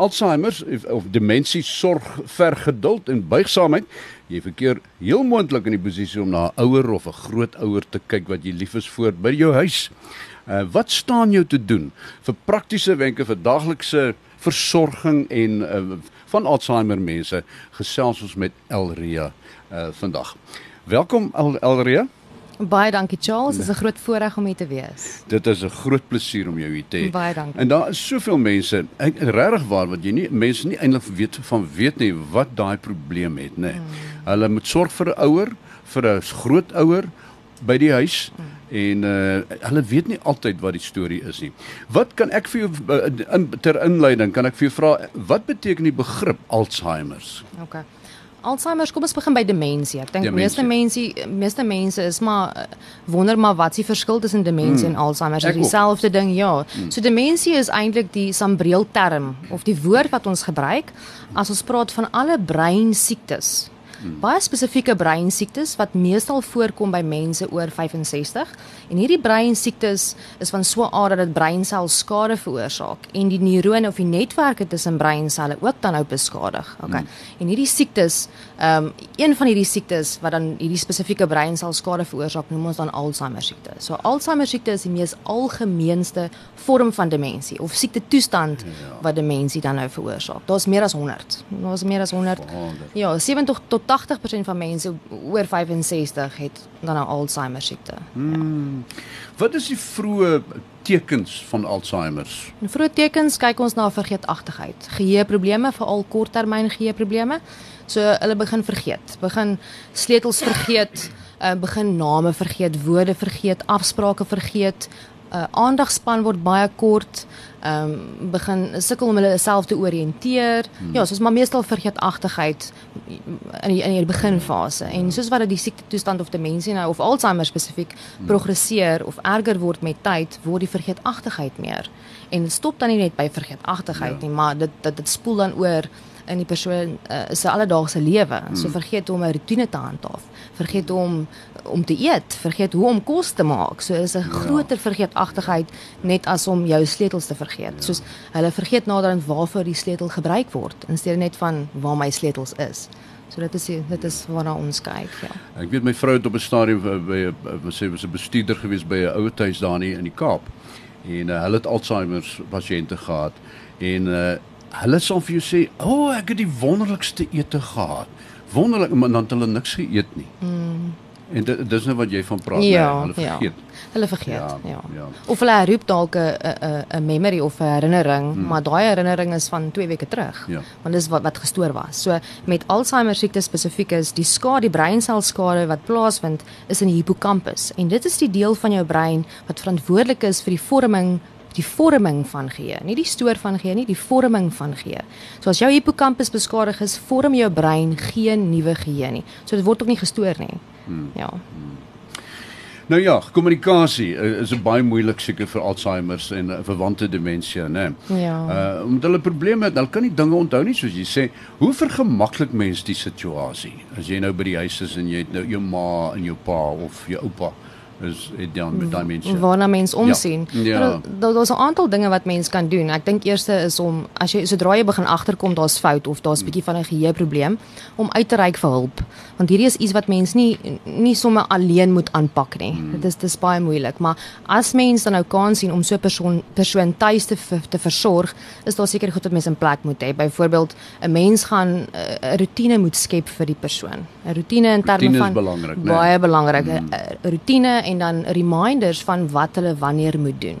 Alzheimer of demensie sorg ver geduld en buigsaamheid. Jy verkeer heel moontlik in die posisie om na 'n ouer of 'n grootouer te kyk wat jy lief is voor by jou huis. Uh, wat staan jou te doen vir praktiese wenke vir daaglikse versorging en uh, van Alzheimer mense gesels ons met Elria uh, vandag. Welkom El Elria. Baie dankie Charles, dit is 'n groot voorreg om hier te wees. Dit is 'n groot plesier om jou hier te hê. Baie dankie. En daar is soveel mense, regtig waar wat jy nie mense nie eintlik weet van weet nie wat daai probleem het, nê. Hmm. Hulle moet sorg vir 'n ouer, vir 'n grootouer by die huis. Hmm en uh, hulle weet nie altyd wat die storie is nie. Wat kan ek vir jou uh, in, ter inleiding kan ek vir jou vra wat beteken die begrip Alzheimer's? OK. Alzheimer, kom ons begin by demensie. Ek dink meeste mense meeste mense is maar eh, wonder maar wat die verskil tussen demensie hmm. en Alzheimer? Is dieselfde ding? Ja. Hmm. So demensie is eintlik die sambreel term of die woord wat ons gebruik as ons praat van alle brein Hmm. Baie spesifieke brein siektes wat meestal voorkom by mense oor 65 en hierdie brein siektes is van so 'n aard dat dit breinsel skade veroorsaak en die neurone of die netwerke tussen breinselle ook dan nou beskadig. Okay. Hmm. En hierdie siektes, ehm um, een van hierdie siektes wat dan hierdie spesifieke breinsel skade veroorsaak, noem ons dan Alzheimer siekte. So Alzheimer siekte is die mees algemeenste vorm van demensie of siekte toestand ja. wat demensie dan nou veroorsaak. Daar's meer as 100. Daar's meer as 100. Ja, 70 tot 80% van mense oor 65 het dan nou Alzheimer siekte. Hmm. Wat is die vroeë tekens van Alzheimer? Die vroeë tekens kyk ons na vergeetachtigheid, geheueprobleme, veral korttermyn geheueprobleme. So hulle begin vergeet, begin sleutels vergeet, uh, begin name vergeet, woorde vergeet, afsprake vergeet, uh, aandagspan word baie kort ehm um, begin sukkel om hulle self te oriënteer. Hmm. Ja, soos maar meestal vergeetachtigheid in die in die beginfase. En soos wat dit die siekte toestand of demensie nou of Alzheimer spesifiek hmm. progresseer of erger word met tyd, word die vergeetachtigheid meer. En dit stop dan nie net by vergeetachtigheid ja. nie, maar dit dit dit spoel dan oor in die persoon uh, se alledaagse lewe. Hmm. So vergeet om 'n rotine te handhaaf. Vergeet om om te eet, vergeet hoe om kos te maak. So is 'n ja. groter vergeetachtigheid net as om jou sleutels te vergeet. Ja. Soos hulle vergeet naderhand waarvoor die sleutel gebruik word in steede net van waar my sleutels is. So dit is dit is waarna ons kyk, ja. Ek weet my vrou het op 'n stadium by sê was 'n bestuurder gewees by 'n ouer huis daar in die Kaap. En uh, hulle het Alzheimer pasiënte gehad en uh, hulle sal vir jou sê, "O, oh, ek het die wonderlikste ete gehad." Wonderlik, maar dan het hulle niks geëet nie. Mm. En dit dis nou wat jy van praat, ja, nee, hulle vergeet. Ja. Hulle vergeet, ja. ja. ja. Of hulle roep dalk 'n 'n 'n memory of 'n herinnering, hmm. maar daai herinnering is van 2 weke terug. Ja. Want dis wat wat gestoor was. So met Alzheimer siekte spesifiek is die skade, die breinselskade wat plaasvind is in die hippocampus en dit is die deel van jou brein wat verantwoordelik is vir die vorming die vorming van geheue, nie die stoor van geheue nie, die vorming van geheue. So as jou hippocampus beskadig is, vorm jou brein geen nuwe geheue nie. So dit word ook nie gestoor nie. Hmm. Ja. Hmm. Nou ja, kommunikasie uh, is baie moeilik seker vir Alzheimer's en uh, verwante demensie, né? Ja. Uh omdat hulle probleme het, hulle kan nie dinge onthou nie soos jy sê. Hoe vergemaklik mens die situasie? As jy nou by die huis is en jy het nou jou ma en jou pa of jou oupa is het dan daai mense. Waarna mens omsien. Ja. ja. Daar daar's 'n aantal dinge wat mens kan doen. Ek dink eerste is om as jy sodra jy begin agterkom daar's fout of daar's 'n bietjie van 'n geheue probleem om uit te reik vir hulp. Want hierdie is iets wat mens nie nie sommer alleen moet aanpak nie. Hmm. Dit is dis baie moeilik, maar as mens dan nou kan sien om so 'n persoon persoon tuis te te versorg, is daar seker goed wat mens in plek moet hê. Byvoorbeeld 'n mens gaan eh, 'n rotine moet skep vir die persoon. 'n Rotine in terme van belangrik, baie belangrik. 'n hmm. Rotine en dan reminders van wat hulle wanneer moet doen.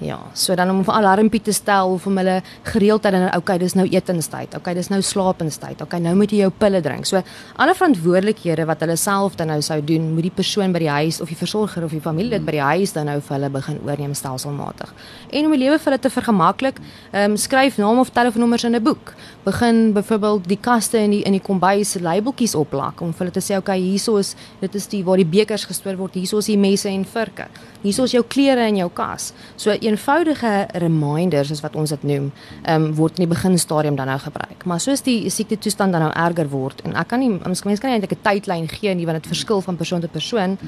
Ja, so dan om 'n alarmpie te stel of om hulle gereeld te dan okay, dis nou etenstyd. Okay, dis nou slaapenstyd. Okay, nou moet jy jou pille drink. So alle verantwoordelikhede wat hulle self dan nou sou doen, moet die persoon by die huis of die versorger of die familie dit by die huis dan nou vir hulle begin oorneem stelselmatig. En om die lewe vir hulle te vergemaklik, ehm um, skryf naam of telefoonnommers in 'n boek. Begin byvoorbeeld die kaste in die in die kombuis labeltjies oplak om vir hulle te sê okay, hierso is dit is die waar die bekers gestoor word, hierso is die messe en vurke. Hierso is jou klere in jou kas. So eenvoudige reminders is wat ons dit noem, ehm um, word in die beginstadium dan nou gebruik. Maar soos die siekte toestand dan nou erger word en ek kan nie ons mense kan nie eintlik 'n tydlyn gee nie want dit verskil van persoon tot persoon.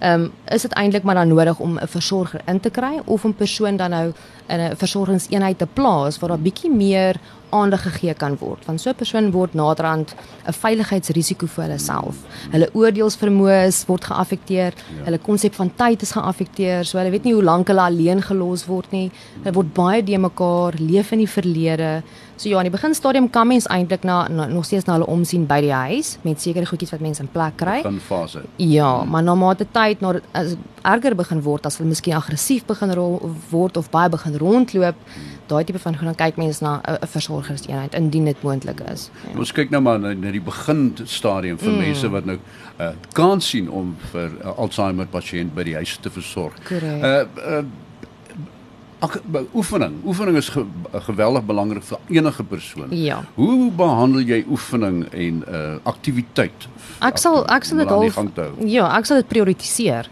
Ehm um, is dit eintlik maar dan nodig om 'n versorger in te kry of 'n persoon dan nou in 'n versorgingseenheid te plaas waar daar bietjie meer aandag gegee kan word want so 'n persoon word naderhand 'n veiligheidsrisiko vir hulle self. Hulle oordeelsvermoë word geaffekteer, ja. hulle konsep van tyd is geaffekteer, so hulle weet nie hoe lank hulle alleen gelos word nie. Hulle word baie de mekaar, leef in die verlede. So ja, in die beginstadium kan mens eintlik na, na nog steeds na hulle omsien by die huis met sekere goedjies wat mense in plek kry. In fase. Ja, hmm. maar na mate tyd na as erger begin word as hulle miskien aggressief begin word of baie begin rondloop, hmm. daai tipe van gaan kyk mense na 'n versorgerseenheid indien dit moontlik is. Ja. Ons kyk nou maar na, na die beginstadium vir hmm. mense wat nou uh, kan sien om vir 'n uh, Alzheimer pasiënt by die huis te versorg. Uh, uh Ag oefening. Oefening is ge, geweldig belangrik vir enige persoon. Ja. Hoe behandel jy oefening en uh aktiwiteit? Ek sal ek sal dit al Ja, ek sal dit prioritiseer.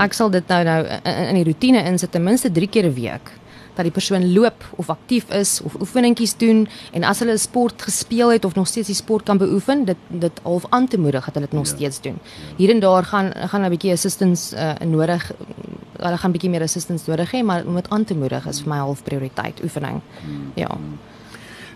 Ek sal dit nou nou in, in die rotine insit ten minste 3 keer 'n week dat die persoon loop of aktief is of oefeningkies doen en as hulle sport gespeel het of nog steeds die sport kan beoefen, dit dit half aan te moedig dat hulle dit nog ja. steeds doen. Ja. Hier en daar gaan gaan 'n bietjie assistance uh, nodig. Hulle gaan 'n bietjie meer assistance nodig hê, maar om dit aan te moedig is vir my half prioriteit oefening. Hmm. Ja.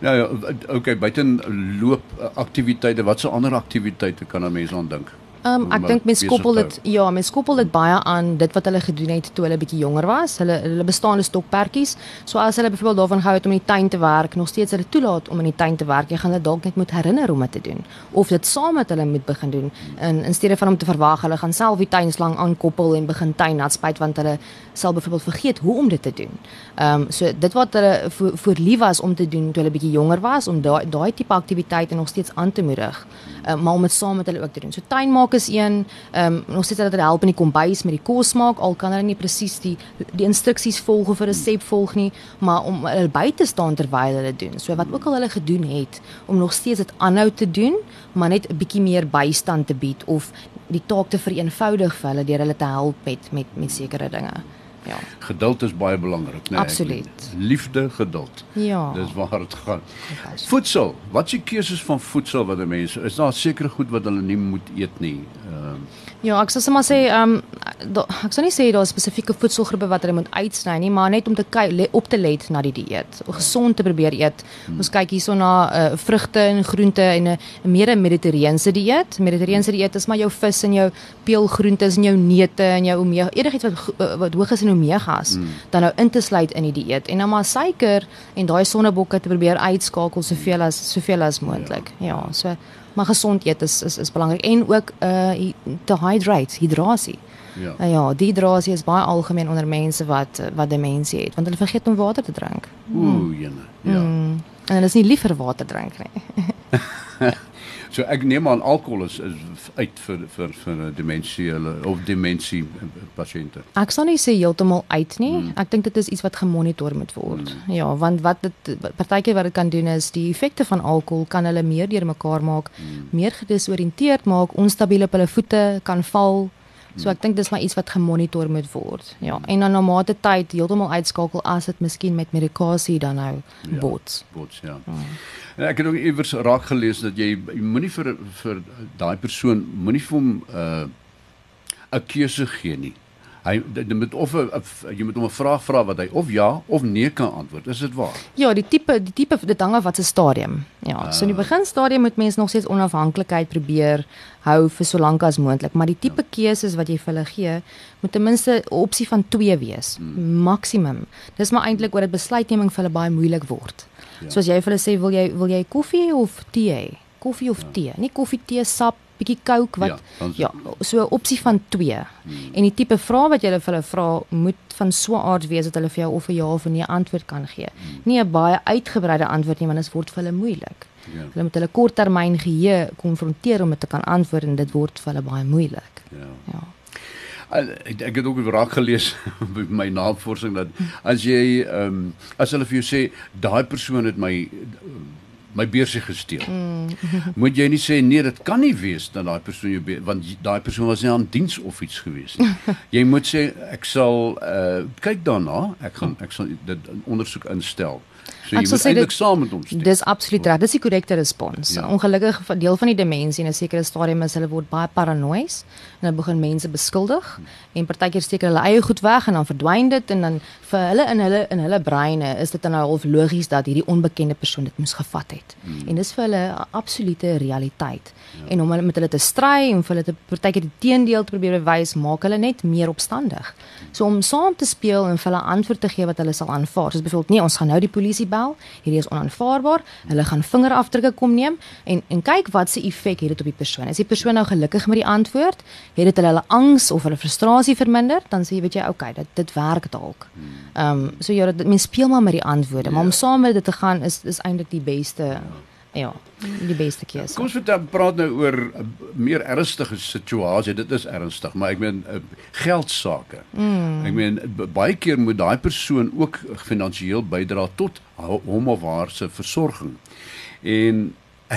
Nou ja, okay, buiten loop aktiwiteite, watse ander aktiwiteite kan 'n mens aan dink? Um, ek dink mense koppel dit ja, mense koppel dit baie aan dit wat hulle gedoen het toe hulle bietjie jonger was. Hulle hulle bestaande stokperdjies. So as hulle byvoorbeeld daarvan gehou het om in die tuin te werk, nog steeds hulle toelaat om in die tuin te werk, jy gaan hulle dalk net moet herinner om dit te doen of dit saam met hulle moet begin doen in in steede van om te verwag hulle gaan self die tuinslang aankoppel en begin tuin nat spuit want hulle sal byvoorbeeld vergeet hoe om dit te doen. Ehm um, so dit wat hulle voor, voor lief was om te doen toe hulle bietjie jonger was om daai daai tipe aktiwiteite nog steeds aan te moedig. Ehm um, maar om dit saam met hulle ook te doen. So tuin maak is een ehm um, nog steeds dat hulle help in die kombuis met die kos maak al kan hulle nie presies die die instruksies volg of 'n resep volg nie maar om hulle by te staan terwyl hulle doen. So wat ook al hulle gedoen het om nog steeds dit aanhou te doen maar net 'n bietjie meer bystand te bied of die taak te vereenvoudig vir hulle deur hulle te help met met met sekere dinge Ja. Geduld is baie belangrik, né? Nee, Absoluut. Liefde, geduld. Ja. Dis waar dit gaan. Voedsel. Wat die keuses van voedsel wat mense is daar sekere goed wat hulle nie moet eet nie? Ehm uh, Ja, ek sou sommer sê ehm um, ek sou nie sê daar is spesifieke voedselgroepe wat hulle moet uitsny nie, maar net om te kyk op te let na die dieet. Gesond te probeer eet. Hmm. Ons kyk hierso na uh, vrugte en groente en 'n meer 'n mediterrane dieet. Mediterrane dieet is maar jou vis en jou peulgroentes en jou neute en jou omega, enigiets wat uh, wat hoog is in omegas, hmm. dan nou in te sluit in die dieet. En dan maar suiker en daai sonnebokke te probeer uitskakel soveel as soveel as moontlik. Ja. ja, so maar gesond eet is is is belangrik en ook uh te hydrate, hidrasie. Ja. Uh, ja, dehydrasie is baie algemeen onder mense wat wat demensie het, want hulle vergeet om water te drink. Ooh, jene. Ja. Mm. En hulle is nie liever water drink nie. So ek neem aan alkohol is, is uit vir vir vir demensiële of demensie pasiënte. Ek sal nie sê heeltemal uit nie. Hmm. Ek dink dit is iets wat gemonitor moet word. Hmm. Ja, want wat dit partykeer wat dit kan doen is die effekte van alkohol kan hulle meer deurmekaar maak, hmm. meer gedesoriënteerd maak, onstabiel op hulle voete kan val. So ek dink dis maar iets wat gemonitor moet word. Ja, en dan na mate tyd heeltemal uitskakel as dit miskien met medikasie dan nou ja, bots. Bots, ja. ja. En ek het ook iewers raak gelees dat jy, jy moenie vir vir daai persoon moenie vir hom 'n uh, 'n keuse gee nie. Hy dit moet of jy moet hom 'n vraag vra wat hy of ja of nee kan antwoord. Is dit waar? Ja, die tipe die tipe dit hang af wat se stadium. Ja, uh, so in die ah. begin stadium moet mens nog steeds onafhanklikheid probeer hou vir so lank as moontlik, maar die tipe ja. keuses wat jy vir hulle gee, moet ten minste 'n opsie van 2 wees, hmm. maksimum. Dis maar eintlik oor dit besluitneming vir hulle baie moeilik word. Ja. Soos jy vir hulle sê, wil jy wil jy koffie of tee? Koffie of ja. tee? Nie koffie, tee, sap bietjie coke wat ja, ja so opsie van 2. Hmm. En die tipe vrae wat jy hulle vir hulle vra moet van so 'n aard wees dat hulle vir jou of 'n ja of 'n nee antwoord kan gee. Hmm. Nie 'n baie uitgebreide antwoord nie want dit word vir hulle moeilik. Ja. Hulle moet hulle korttermyn geheue konfronteer om dit te kan antwoord en dit word vir hulle baie moeilik. Ja. Ja. Ek ek het ook raak gelees by my navorsing dat as jy ehm um, as hulle vir jou sê daai persoon het my my beursie gesteel. Mm. Moet jy nie sê nee, dit kan nie wees dat daai persoon jou want daai persoon was nie aan diens of iets gewees nie. jy moet sê ek sal uh kyk daarna, ek gaan ek sal dit ondersoek instel. So jy moet eintlik saam met hom stem. Dis absoluut reg. Dis die korrekte respons. Ja. Ongelukkig deel van die demensie in 'n sekere stadium is hulle word baie paranoïes en hulle begin mense beskuldig en partykeer steek hulle eie goed weg en dan verdwyn dit en dan vir hulle in hulle in hulle breine is dit dan nou half logies dat hierdie onbekende persoon dit moes gevat het. Hmm. En dis vir hulle 'n absolute realiteit. Ja. En om hulle met hulle te stry en vir hulle te partykeer die teendeel te probeer bewys, maak hulle net meer opstandig. So om saam te speel en vir hulle antwoord te gee wat hulle sal aanvaar. Soos byvoorbeeld, nee, ons gaan nou die polisie bel. Hierdie is onaanvaarbaar. Hulle gaan vingerafdrukke kom neem en en kyk wat se effek het dit op die persoon. Is die persoon nou gelukkig met die antwoord? Het dit hulle hulle angs of hulle frustrasie verminder? Dan sê jy, weet jy, okay, dit dit werk dalk. Ehm um, so ja, dit mens speel maar met die antwoorde, maar om saam met dit te gaan is is eintlik die beste ja, die beste keuse. Kom ons vertel praat nou oor 'n meer ernstige situasie. Dit is ernstig, maar ek meen uh, geldsaake. Mm. Ek meen baie keer moet daai persoon ook finansiëel bydra tot ho- hom of haar se versorging. En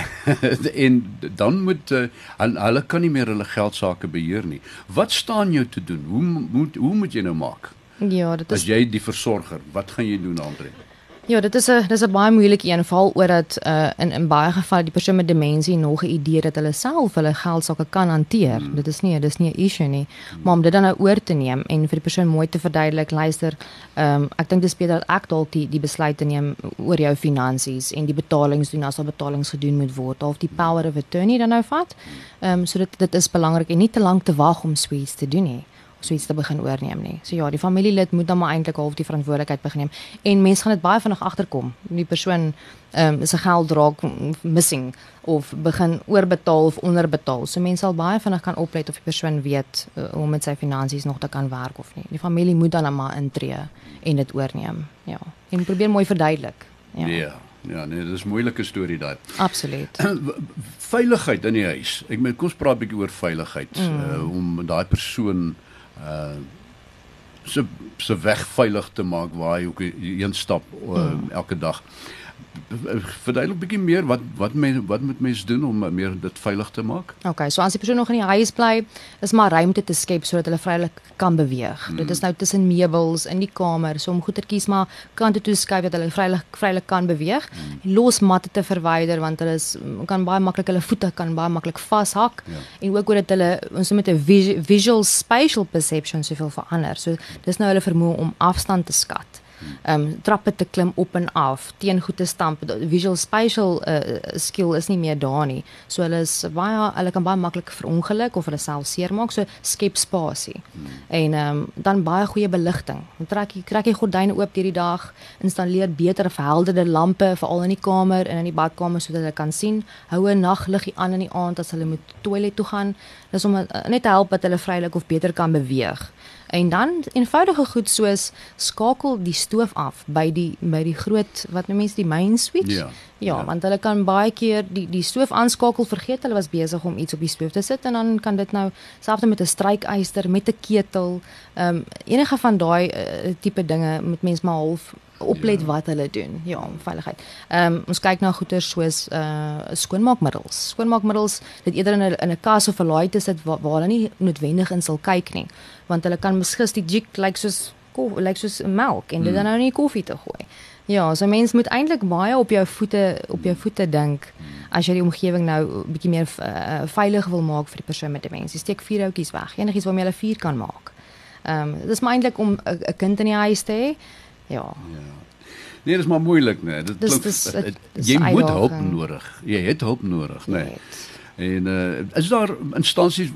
en dan moet uh, hulle hulle kan nie meer hulle geldsaake beheer nie. Wat staan jou te doen? Hoe moet hoe moet jy nou maak? Ja, dit As is jy die versorger, wat gaan jy doen, Andre? Ja, dit is 'n dis 'n baie moeilike een val oor dat uh in in baie gevalle die persoon met demensie nog 'n idee dat hulle self hulle geldsaake kan hanteer. Hmm. Dit is nie dis nie 'n issue nie. Maar om dit dan nou oor te neem en vir die persoon mooi te verduidelik, luister, ehm um, ek dink dis beter dat ek dalk die die besluit neem oor jou finansies en die betalings doen as daar betalings gedoen moet word of die power of attorney dan nou vat. Ehm um, so dit dit is belangrik en nie te lank te wag om sweets te doen nie so iets te begin oorneem nie. So ja, die familielid moet dan maar eintlik half die verantwoordelikheid begin neem en mense gaan dit baie vinnig agterkom. Die persoon ehm um, se geld raak missing of begin oorbetaal of onderbetaal. So mense sal baie vinnig kan oplet of die persoon weet uh, hoe om met sy finansies nog te kan werk of nie. Die familie moet dan maar intree en dit oorneem. Ja. En probeer mooi verduidelik. Ja. Ja. Ja, nee, dis 'n moeilike storie daai. Absoluut. veiligheid in die huis. Ek meen kom ons praat 'n bietjie oor veiligheid mm. uh, om daai persoon uh se se weg veilig te maak waar hy ook een stap uh, elke dag. Verduidelik 'n bietjie meer wat wat mense wat moet mense doen om meer dit veilig te maak? Okay, so as die persoon nog in die huis bly, is maar ruimte te skep sodat hulle vrylik kan beweeg. Mm. Dit is nou tussen meubels in die kamer, so om goedertjies maar kante toe skuif dat hulle vrylik vrylik kan beweeg. Mm. Los matte te verwyder want hulle is kan baie maklik hulle voete kan baie maklik vashak ja. en ook oor dat hulle ons met 'n visual spatial perception soveel verander. So dis nou hulle vermoë om afstand te skat ehm um, trappe te klim op en af, teen goed te stamp. Visual spatial uh, skill is nie meer daar nie. So hulle is baie hulle kan baie maklik verongeluk of hulle self seermaak. So skep spasie. Hmm. En ehm um, dan baie goeie beligting. Trek jy trek jy gordyne oop deur die dag, installeer beter verhelderde lampe veral in die kamer en in die badkamer sodat hulle kan sien. Hou 'n nagliggie aan in die aand as hulle moet toilet toe gaan. Dis om uh, net te help dat hulle vrylik of beter kan beweeg. En dan eenvoudige goed soos skakel die stoof af by die by die groot wat mense die main switch. Ja, ja, ja, want hulle kan baie keer die die stoof aanskakel vergeet hulle was besig om iets op die stoof te sit en dan kan dit nou selfs met 'n strykyster, met 'n ketel, ehm um, enige van daai uh, tipe dinge met mense maar half oplet ja. wat hulle doen. Ja, om veiligheid. Ehm um, ons kyk na goeder soos uh skoonmaakmiddels. Skoonmaakmiddels dit eerder in 'n in 'n kas of 'n laai te sit waar, waar hulle nie noodwendig in sal kyk nie, want hulle kan misgis die jik lyk like soos lyk like soos melk en dit dan nou nie koffie te gooi. Ja, so mens moet eintlik baie op jou voete op jou voete dink as jy die omgewing nou bietjie meer uh, veilig wil maak vir die persoon met demensie. Steek vier houtjies weg, enigiets waarmee hulle vuur kan maak. Ehm um, dis maar eintlik om 'n kind in die huis te hê. Ja. Ja. Nee, dis maar moeilik, nee. Dit Dis- klink dis- dis jy moet hulp nodig. Jy het hulp nodig, nee. Net. En uh is daar instansies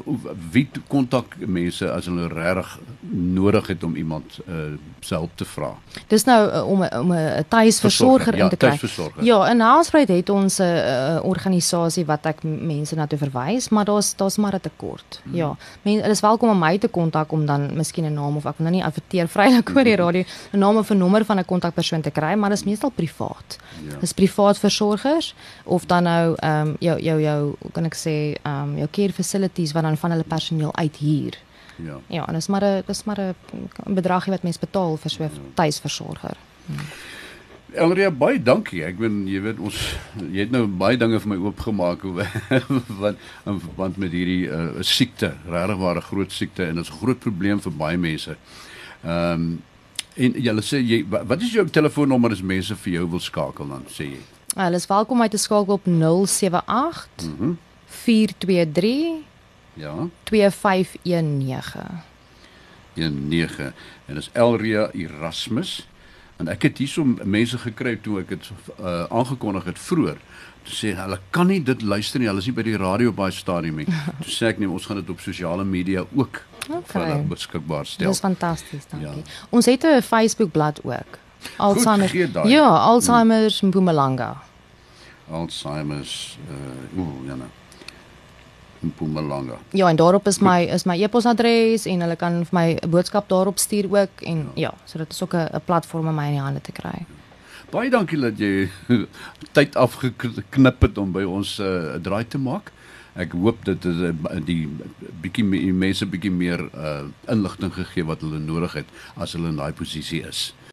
wie kontak mense as hulle regtig nodig het om iemand uh se hulp te vra? Dis nou uh, om om 'n tuisversorger Ja, in te kry. Ja, in Housebreid het ons 'n uh, organisasie wat ek mense na toe verwys, maar daar's daar's maar 'n tekort. Mhm. Ja. Mense is welkom om my te kontak om dan miskien 'n naam of ek wil nou nie adverteer vrylik oor die radio 'n naam of 'n nommer van 'n kontakpersoon te kry, maar dit is meestal privaat. Ja. Dis privaat versorgers of dan nou ehm um, jou jou jou kan ek sê ehm um, jou care facilities wat dan van hulle personeel uithuur. Ja. Ja, en dis maar 'n dis maar 'n bedragie wat mens betaal vir so 'n tuisversorger. Elria baie dankie. Ek weet jy weet ons jy het nou baie dinge vir my oopgemaak hoe wat in verband met hierdie uh, siekte, regtig waar 'n groot siekte en dit is 'n groot probleem vir baie mense. Ehm um, En jy sê jy wa- wat is jou telefoonnommer as mense vir jou wil skakel dan sê jy? Hulle is welkom om my te skakel op 078 Mhm. 423 Ja. 2519. 19 en dis Elria Erasmus en ek het hierso mense gekry toe ek dit uh, aangekondig het vroeër toe sê hulle kan nie dit luister nie hulle is nie by die radio baie stadium nie toe sê ek nee ons gaan dit op sosiale media ook Okay. beskikbaar stel Dis fantasties, dankie. Ja. Ons het 'n Facebook bladsy ook. Alzheimer. daai. Ja, Alzheimer Mpumalanga. Alzheimer's uh ooh ja nou Mpumalanga Ja, en daarop is my is my e-posadres en hulle kan vir my 'n boodskap daarop stuur ook en ja, so dit is ook 'n platform om my in die hande te kry. Baie dankie dat jy tyd afgeknip het om by ons 'n uh, draai te maak. Ek hoop dit het uh, die bietjie me- mense bietjie meer uh, inligting gegee wat hulle nodig het as hulle in daai posisie is.